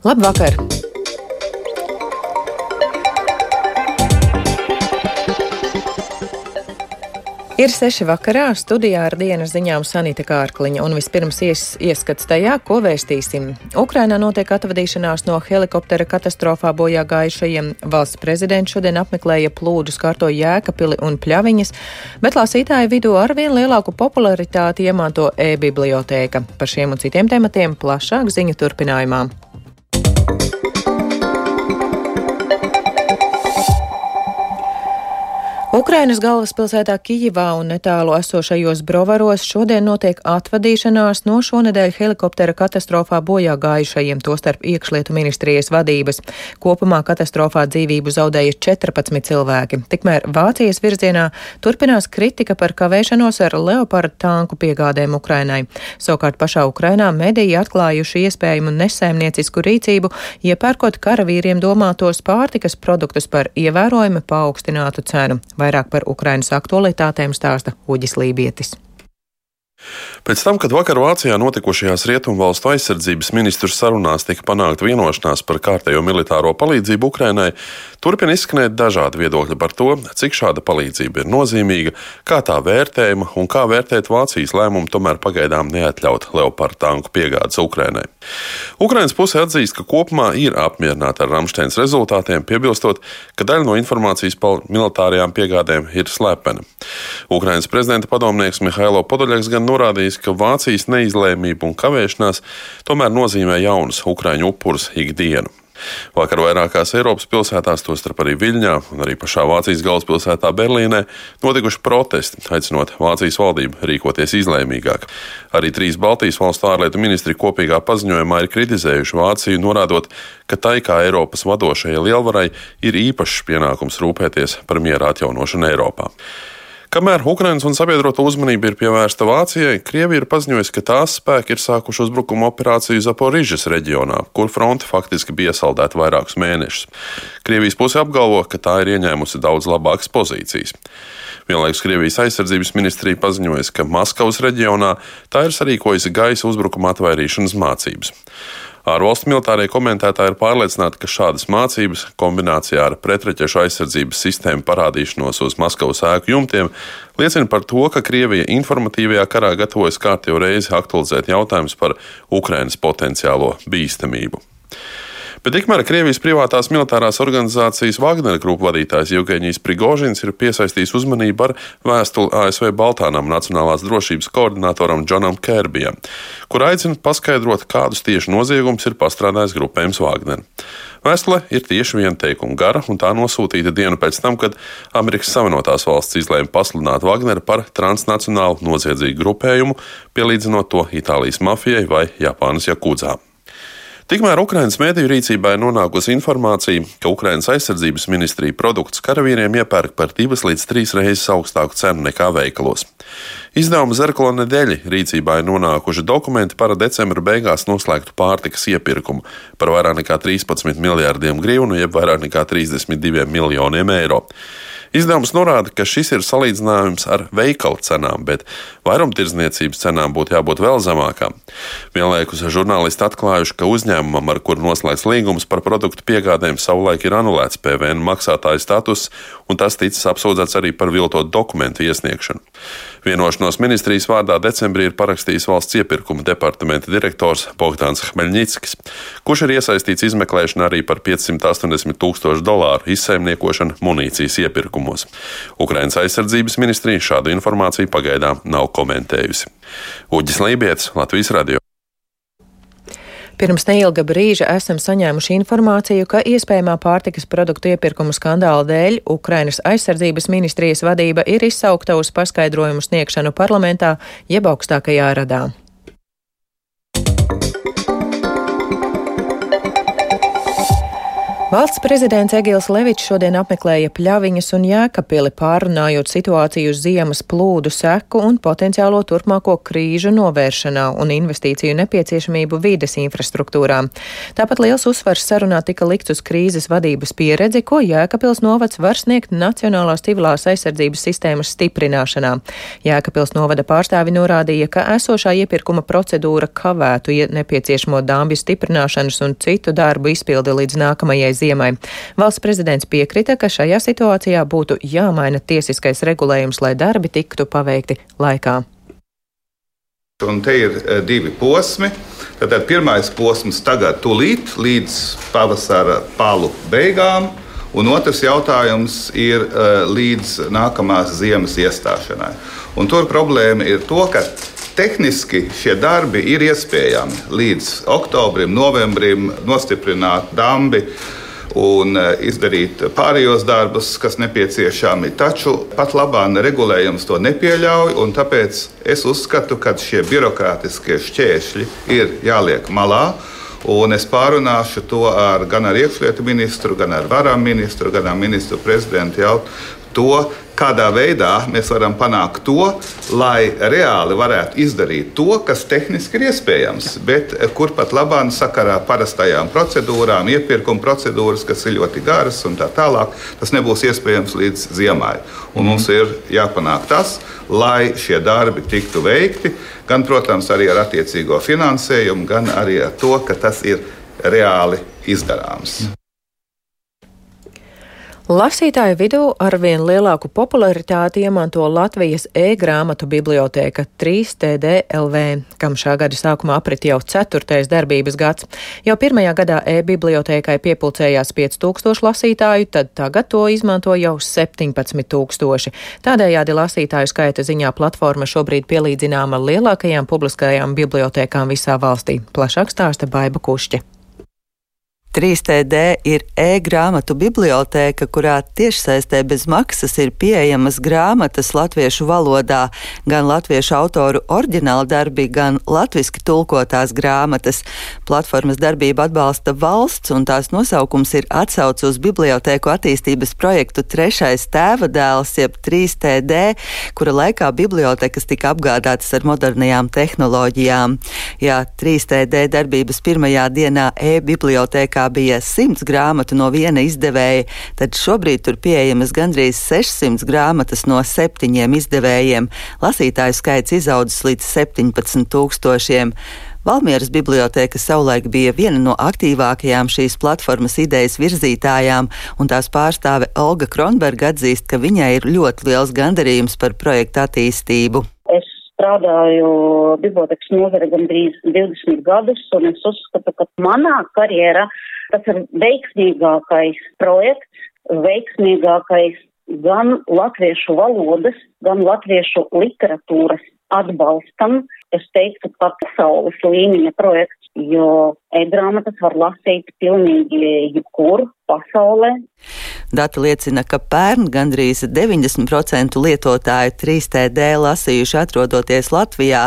Labvakar! Ir seši vakarā, studijā ar dienas ziņām Sanita Kārkliņa, un vispirms ies, ieskats tajā, ko vēstīsim. Ukrainā notiek atvadīšanās no helikoptera katastrofā bojā gājušajiem. Valsts prezidents šodien apmeklēja plūdus kārto Jēkapili un Pļaviņas, bet lasītāju vidū arvien lielāku popularitāti iemanto e-bibliotēka. Par šiem un citiem tematiem plašāk ziņu turpinājumā. Ukrainas galvaspilsētā Kijivā un netālu esošajos Brovaros šodien notiek atvadīšanās no šonedēļ helikoptera katastrofā bojā gājušajiem, tostarp iekšlietu ministrijas vadības. Kopumā katastrofā dzīvību zaudēja 14 cilvēki. Tikmēr Vācijas virzienā turpinās kritika par kavēšanos ar Leopardu tanku piegādēm Ukrainai. Savukārt pašā Ukrainā mediji atklājuši iespējamu nesēmniecisku rīcību, iepērkot karavīriem domātos pārtikas produktus par ievērojami paaugstinātu cenu. Vairāk par Ukrainas aktualitātēm stāsta Uģis Lībietis. Pēc tam, kad vakar Vācijā notikušajās Rietumvalstu aizsardzības ministru sarunās tika panākta vienošanās par kārtējo militāro palīdzību Ukrainai, turpina izskanēt dažādi viedokļi par to, cik šāda palīdzība ir nozīmīga, kā tā vērtējama un kā vērtēt Vācijas lēmumu tomēr pagaidām neatļaut Leopardu tanku piegādes Ukrainai. Ukrainas puse atzīst, ka kopumā ir apmierināta ar Ramsteins rezultātiem, piebilstot, ka daļa no informācijas par militārajām piegādēm ir slepena. Ukrainas prezidenta padomnieks Mihailo Podoļaks gan norādījis, ka Vācijas neizlēmība un kavēšanās tomēr nozīmē jaunus ukraiņu upurus ikdienu. Vakar vairākās Eiropas pilsētās, tostarp arī Viļņā un arī pašā Vācijas galvaspilsētā Berlīnē, notikuši protesti, aicinot Vācijas valdību rīkoties izlēmīgāk. Arī trīs Baltijas valstu ārlietu ministri kopīgā paziņojumā ir kritizējuši Vāciju, norādot, ka tai kā Eiropas vadošajai lielvarai ir īpašs pienākums rūpēties par miera atjaunošanu Eiropā. Kamēr Ukrainas un sabiedroto uzmanība ir pievērsta Vācijai, Krievija ir paziņojusi, ka tās spēki ir sākuši uzbrukuma operāciju Zaporižas reģionā, kur fronte faktiski bija iesaldēta vairākus mēnešus. Krievijas puse apgalvo, ka tā ir ieņēmusi daudz labākas pozīcijas. Vienlaikus Krievijas aizsardzības ministrija paziņoja, ka Maskavas reģionā tā ir sarīkojusi gaisa uzbrukuma atvairīšanas mācības. Ārvalstu militārie komentētāji ir pārliecināti, ka šādas mācības, kombinācijā ar pretraķešu aizsardzības sistēmu parādīšanos uz Maskavas ēku jumtiem, liecina par to, ka Krievija informatīvajā karā gatavojas kārtīgi reizi aktualizēt jautājumus par Ukrainas potenciālo bīstamību. Bet tikmēr Krievijas privātās militārās organizācijas Wagner grupu vadītājs Jevgeņijs Prigožins ir piesaistījis uzmanību ar vēstuli ASV Baltānam nacionālās drošības koordinatoram Džonam Kērbijam, kur aicina paskaidrot, kādus tieši noziegumus ir pastrādājis grupējums Wagner. Vēstule ir tieši viena teikuma gara, un tā nosūtīta dienu pēc tam, kad Amerikas Savienotās valsts izlēma pasludināt Wagneru par transnacionālu noziedzīgu grupējumu, pielīdzinot to Itālijas mafijai vai Japānas jakūdzām. Tikmēr Ukrainas mēdīju rīcībā ir nonākusi informācija, ka Ukrainas aizsardzības ministrija produktus karavīriem iepērk par divas līdz trīs reizes augstāku cenu nekā veikalos. Izdevuma Zerklo nedēļa rīcībā ir nonākuši dokumenti par decembra beigās noslēgtu pārtikas iepirkumu par vairāk nekā 13 miljārdiem grivnu, jeb vairāk nekā 32 miljoniem eiro. Izdevums norāda, ka šis ir salīdzinājums ar veikalu cenām, bet vairumtirdzniecības cenām būtu jābūt vēl zemākām. Vienlaikus žurnālisti atklājuši, ka uzņēmumam, ar kuru noslēgts līgums par produktu piegādēm, savulaik ir anulēts PVN maksātāja status, un tas ticis apsūdzēts arī par viltotu dokumentu iesniegšanu. Vienošanos ministrijas vārdā decembrī ir parakstījis valsts iepirkuma departamenta direktors Bogdāns Hmeļņickis, kurš ir iesaistīts izmeklēšanā arī par 580 tūkstošu dolāru izsaimniekošanu munīcijas iepirkumos. Ukrainas aizsardzības ministrija šādu informāciju pagaidām nav komentējusi. Uģis Lībijams, Latvijas Radio. Pirms neilga brīža esam saņēmuši informāciju, ka iespējamā pārtikas produktu iepirkumu skandāla dēļ Ukrainas aizsardzības ministrijas vadība ir izsaukta uz paskaidrojumu sniegšanu parlamentā jeb augstākajā radā. Valsts prezidents Egils Levičs šodien apmeklēja pļaviņas un jēkapili pārunājot situāciju uz ziemas plūdu seku un potenciālo turpmāko krīžu novēršanā un investīciju nepieciešamību vides infrastruktūrā. Tāpat liels uzsvars sarunā tika likts uz krīzes vadības pieredzi, ko Jēkapils novads var sniegt Nacionālās civilās aizsardzības sistēmas stiprināšanā. Jēkapils novada pārstāvi norādīja, ka esošā iepirkuma procedūra kavētu nepieciešamo dāmbju stiprināšanas un citu darbu izpildi līdz nākamajai ziemai. Valsts prezidents piekrita, ka šajā situācijā būtu jāmaina tiesiskais regulējums, lai darbi tiktu paveikti laikā. Un te ir e, divi posmi. Tātad pirmais posms tagad tūlīt līdz pavasara palu beigām, un otrs jautājums ir uh, līdz nākamās ziemas iestāšanai. Un tur problēma ir to, ka tehniski šie darbi ir iespējami līdz oktobrim, novembrim nostiprināt dambi un e, izdarīt pārējos darbus, kas nepieciešami. Taču pat labāk regulējums to nepieļauj, un tāpēc es uzskatu, ka šie birokrātiskie šķēršļi ir jāliek malā. Un es pārunāšu to ar, gan ar iekšlietu ministru, gan ar varam ministru, gan ar ministru prezidentu jau to, kādā veidā mēs varam panākt to, lai reāli varētu izdarīt to, kas tehniski ir iespējams, bet kur pat labāk sakarā parastajām procedūrām, iepirkuma procedūras, kas ir ļoti garas un tā tālāk, tas nebūs iespējams līdz ziemai. Un mums ir jāpanāk tas, lai šie darbi tiktu veikti, gan, protams, arī ar attiecīgo finansējumu, gan arī ar to, ka tas ir reāli izdarāms. Lasītāju vidū arvien lielāku popularitāti iemanto Latvijas e-grāmatu bibliotēka 3TDLV, kam šā gada sākumā aprit jau ceturtais darbības gads. Jau pirmajā gadā e-bibliotēkai piepulcējās 5000 lasītāju, tad tagad to izmanto jau 17000. Tādējādi lasītāju skaita ziņā platforma šobrīd pielīdzināma lielākajām publiskajām bibliotēkām visā valstī. Plašāk stāsta Baiba Kušķa. 3TD ir e-grāmatu bibliotēka, kurā tiešsaistē bez maksas ir pieejamas grāmatas latviešu valodā, gan latviešu autoru oriģināla darbi, gan latviski tulkotās grāmatas. Platformas darbību atbalsta valsts, un tās nosaukums ir atsauce uz bibliotēku attīstības projektu Trešais tēva dēls, jeb 3TD, kura laikā bibliotekas tika apgādātas ar modernajām tehnoloģijām. Jā, 3TD darbības pirmajā dienā e-bibliotēkā laikā bija 100 grāmatu no viena izdevēja, tad šobrīd tur pieejamas gandrīz 600 grāmatas no septiņiem izdevējiem. Lasītāju skaits izaudzis līdz 17 tūkstošiem. Valmieras biblioteka savulaik bija viena no aktīvākajām šīs platformas idejas virzītājām, un tās pārstāve Olga Kronberga atzīst, ka viņai ir ļoti liels gandarījums par projektu attīstību. Strādāju bibliotekas nozare gandrīz 20 gadus, un es uzskatu, ka manā karjerā Tas ir veiksmīgākais projekts, veiksmīgākais gan latviešu valodas, gan latviešu literatūras atbalstam. Es teiktu, ka pasaules līmeņa projekts, jo e-grāmatas var lasīt pilnīgi jebkur pasaulē. Dati liecina, ka pērn gandrīz 90% lietotāju 3TD lasījuši atrodoties Latvijā,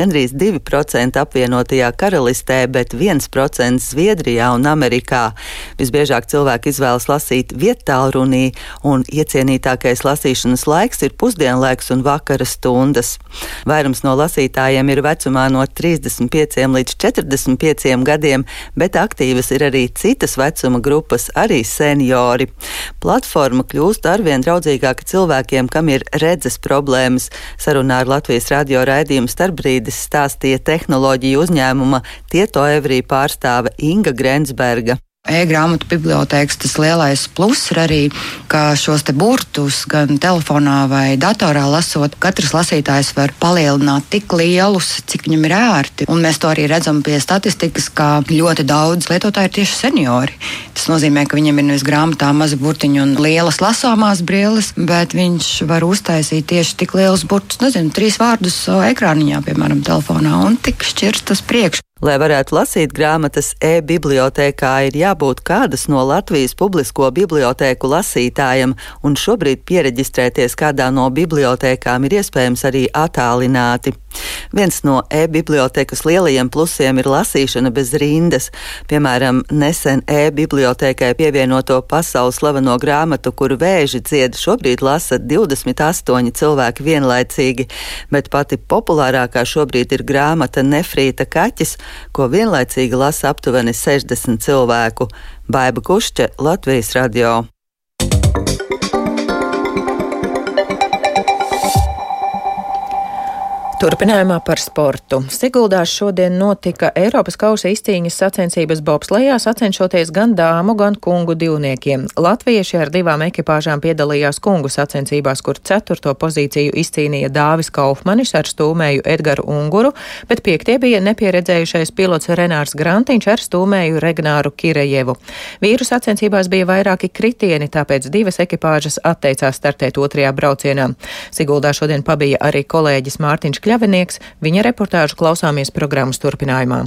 gandrīz 2% apvienotajā karalistē, bet 1% Zviedrijā un Amerikā. Visbiežāk cilvēki izvēlas lasīt vietālrunī, un iecienītākais lasīšanas laiks ir pusdienlaiks un vakara stundas. Vairums no lasītājiem ir vecumā no 35 līdz 45 gadiem, bet aktīvas ir arī citas vecuma grupas, arī seniori. Platforma kļūst arvien draudzīgāka cilvēkiem, kam ir redzes problēmas. Sarunā ar Latvijas radio raidījumu starpbrīdis stāstīja tehnoloģiju uzņēmuma Tieto Evrī pārstāve Inga Grensberga. E-grāmatu bibliotēkas tas lielais pluss ir arī, ka šos te burtus gan telefonā vai datorā lasot, katrs lasītājs var palielināt tik lielus, cik viņam ir ērti. Un mēs to arī redzam pie statistikas, ka ļoti daudz lietotāju ir tieši seniori. Tas nozīmē, ka viņam ir nevis grāmatā mazi burtiņi un lielas lasāmās brilles, bet viņš var uztaisīt tieši tik lielus burtus, nezinu, trīs vārdus ekrāniņā, piemēram, telefonā, un tik šķirs tas priekš. Lai varētu lasīt grāmatas e-bibliotēkā, ir jābūt kādas no Latvijas publisko bibliotēku lasītājam, un šobrīd pieregistrēties kādā no bibliotēkām ir iespējams arī attālināti. Viens no e-bibliotekas lielajiem plusiem ir lasīšana bez rindas. Piemēram, nesen e-bibliotekai pievienoto pasaules slaveno grāmatu, kuru vēži dzied, šobrīd lasa 28 cilvēki vienlaicīgi, bet pati populārākā šobrīd ir grāmata Nefrīta kaķis, ko vienlaicīgi lasa aptuveni 60 cilvēku. Baiba Kušķe, Latvijas radio. Turpinājumā par sportu. Siguldās šodien notika Eiropas kausa izcīņas sacensības bobslejā, sacenšoties gan dāmu, gan kungu divniekiem. Latvieši ar divām ekipāžām piedalījās kungu sacensībās, kur ceturto pozīciju izcīnīja Dāvis Kaufmanis ar stūmēju Edgaru Unguru, bet piektie bija nepieredzējušais pilots Renārs Grantiņš ar stūmēju Regnāru Kirejevu. Vīru sacensībās bija vairāki kritieni, tāpēc divas ekipāžas atteicās startēt otrajā braucienā. Siguldā šodien pabija arī kolēģis Mārtiņš Kļavinieks. Viņa reportāžu klausāmies programmas turpinājumā.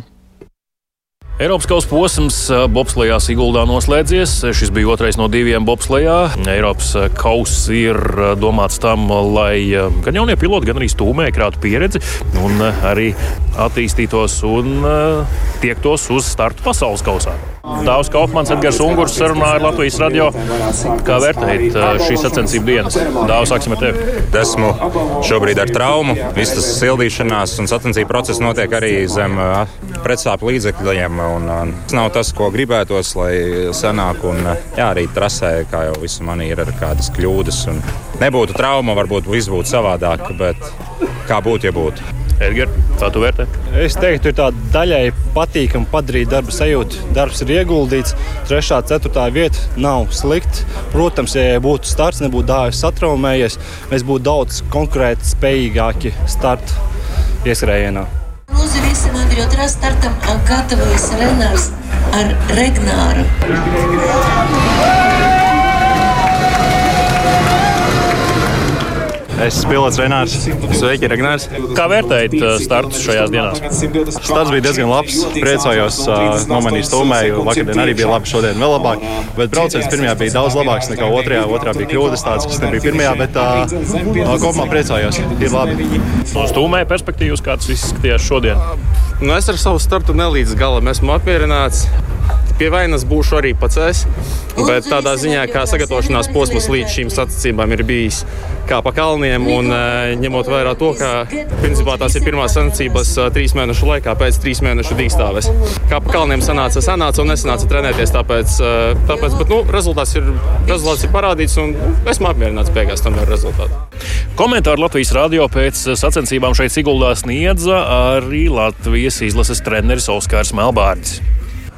Eiropas kausa posms bobslējā Siguldā noslēdzies. Šis bija otrais no diviem bobslējā. Eiropas kauss ir domāts tam, lai gan jaunie piloti, gan arī stūmēji krātu pieredzi un arī attīstītos un tiektos uz startu pasaules kausā. Dāvs Kaufmans, Edgars Ungurs sarunāja ar Latvijas radio. Kā vērtējat šīs sacensību dienas? Dāvs, sāksim ar tevi. Esmu šobrīd ar traumu. Viss tas sildīšanās un sacensību process notiek arī zem pretsāpju līdzekļiem. Un, un, tas nav tas, ko gribētos, lai sanāk. Un, jā, arī trasē, kā jau visu manī ir ar kādas kļūdas. Nebūtu trauma, varbūt viss būtu savādāk, bet kā būtu, ja būtu. Edgars, kā tu vērtē? Es teiktu, ir tāda daļai patīkama padarīt darba sajūta. Darbs ir ieguldīts, trešā, ceturtā vieta nav slikta. Protams, ja būtu starts, nebūtu dāvis satraumējies, mēs būtu daudz konkurēt spējīgāki starta ieskrējienā. Lūdzu, visiem Andrija startam gatavojas Renārs ar Regnāru. Esmu pilots Renārs. Sveiki, Regnārs. Kā vērtējat startus šajās dienās? Starts bija diezgan labs. Priecājos, nomanīju stūmēju. Vakardien arī bija labi, šodien vēl labāk. Bet brauciens pirmajā bija daudz labāks nekā otrajā. Otrā bija kļūdas tādas, kas nebija pirmajā, bet uh, kopumā priecājos. Ir labi. No stūmēja perspektīvas, kāds izskatījās šodien? Nu, es ar savu startu nelīdz galam esmu apmierināts. Pie vainas būšu arī pats es. Bet tādā ziņā, kā sagatavošanās posms līdz šīm sacensībām ir bijis kā pa kalniem, un ņemot vērā to, ka principā tās ir pirmās sacensības trīs mēnešu laikā pēc trīs mēnešu dīkstāves. Kā pa kalniem sanāca, sanāca un nesanāca trenēties, tāpēc, tāpēc bet, nu, rezultāts, ir, rezultāts ir parādīts, un esmu apmierināts beigās tam ar rezultātu. Komentāru Latvijas radio pēc sacensībām šeit Siguldā sniedza arī Latvijas izlases treneris Oskars Melbārdis.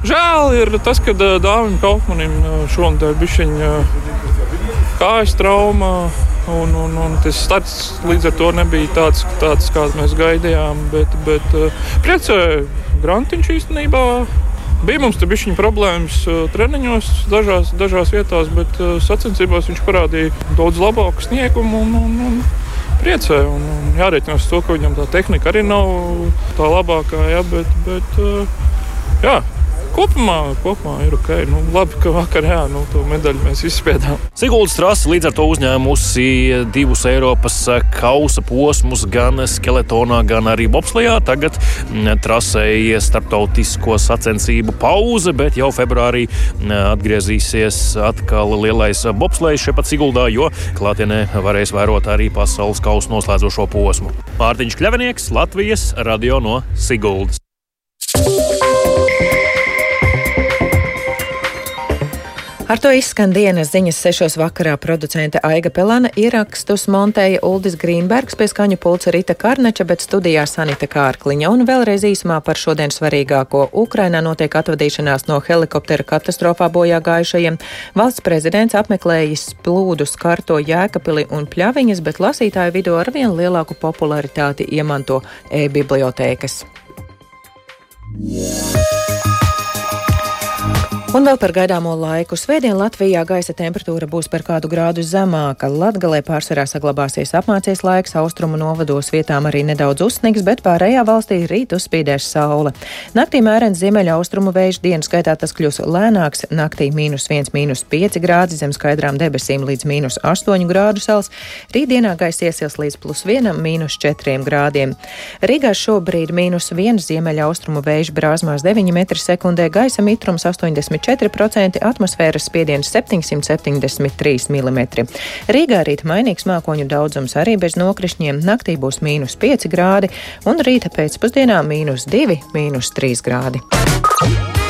Žēl ir tas, ka Dāvim Kaufmanim šonadēļ bija kājas trauma. Un, un, un tas starts līdz ar to nebija tāds, tāds kāds mēs gaidījām. Bet, bet priecēja Grantiņš īstenībā. Bija mums bija problēmas treniņos, dažās, dažās vietās, bet sacensībās viņš parādīja daudz labāku sniegumu. Un, un, un priecē. Un, un jārēķinās to, ka viņam tā tehnika arī nav tā labākā. Ja, bet, bet, jā, Kopumā, kopumā ir ok. Nu, labi, ka vakar jā, nu, to medaļu mēs izspiedām. Siguldas trasa līdz ar to uzņēmusi divus Eiropas kausa posmus gan skeletonā, gan arī bobslejā. Tagad trasēja starptautisko sacensību pauze, bet jau februārī atgriezīsies atkal lielais bobslejs šeit pat Siguldā, jo klātienē varēs vērot arī pasaules kausa noslēdzošo posmu. Mārtiņš Kļavinieks, Latvijas radio no Siguldas. Ar to izskan dienas ziņas sešos vakarā producente Aiga Pelana ierakstus montēja Uldis Grīnbergs pie skaņu pulca Rita Karneča, bet studijā Sanita Kārkliņa. Un vēlreiz īsumā par šodien svarīgāko. Ukrainā notiek atvadīšanās no helikoptera katastrofā bojā gājušajiem. Valsts prezidents apmeklējis plūdus karto Jēkapili un Pļaviņas, bet lasītāju vidū ar vien lielāku popularitāti iemanto e-bibliotēkas. Yeah. Un vēl par gaidāmo laiku. Svētdien Latvijā gaisa temperatūra būs par kādu grādu zemāka. Latgalē pārsvarā saglabāsies apmācies laiks, austrumu novados vietām arī nedaudz uzsnigs, bet pārējā valstī rīt uzspīdēs saule. Naktī mērens ziemeļa austrumu vējš dienas gaitā tas kļūs lēnāks. Naktī mīnus 1, mīnus 5 grādi zem skaidrām debesīm līdz mīnus 8 grādu sals. Rītdienā gaisa iesils līdz plus 1, mīnus 4 grādiem. Rīgā šobrīd mīnus 1 ziemeļa austrumu vējš brāzmās 9 m2, gaisa mitrums 80. 4%, atmosfēras spiediens 773 mm. Rīgā rīt mainīgs mākoņu daudzums arī bez nokrišņiem, naktī būs mīnus 5 grādi un rīta pēcpusdienā mīnus 2, mīnus 3 grādi.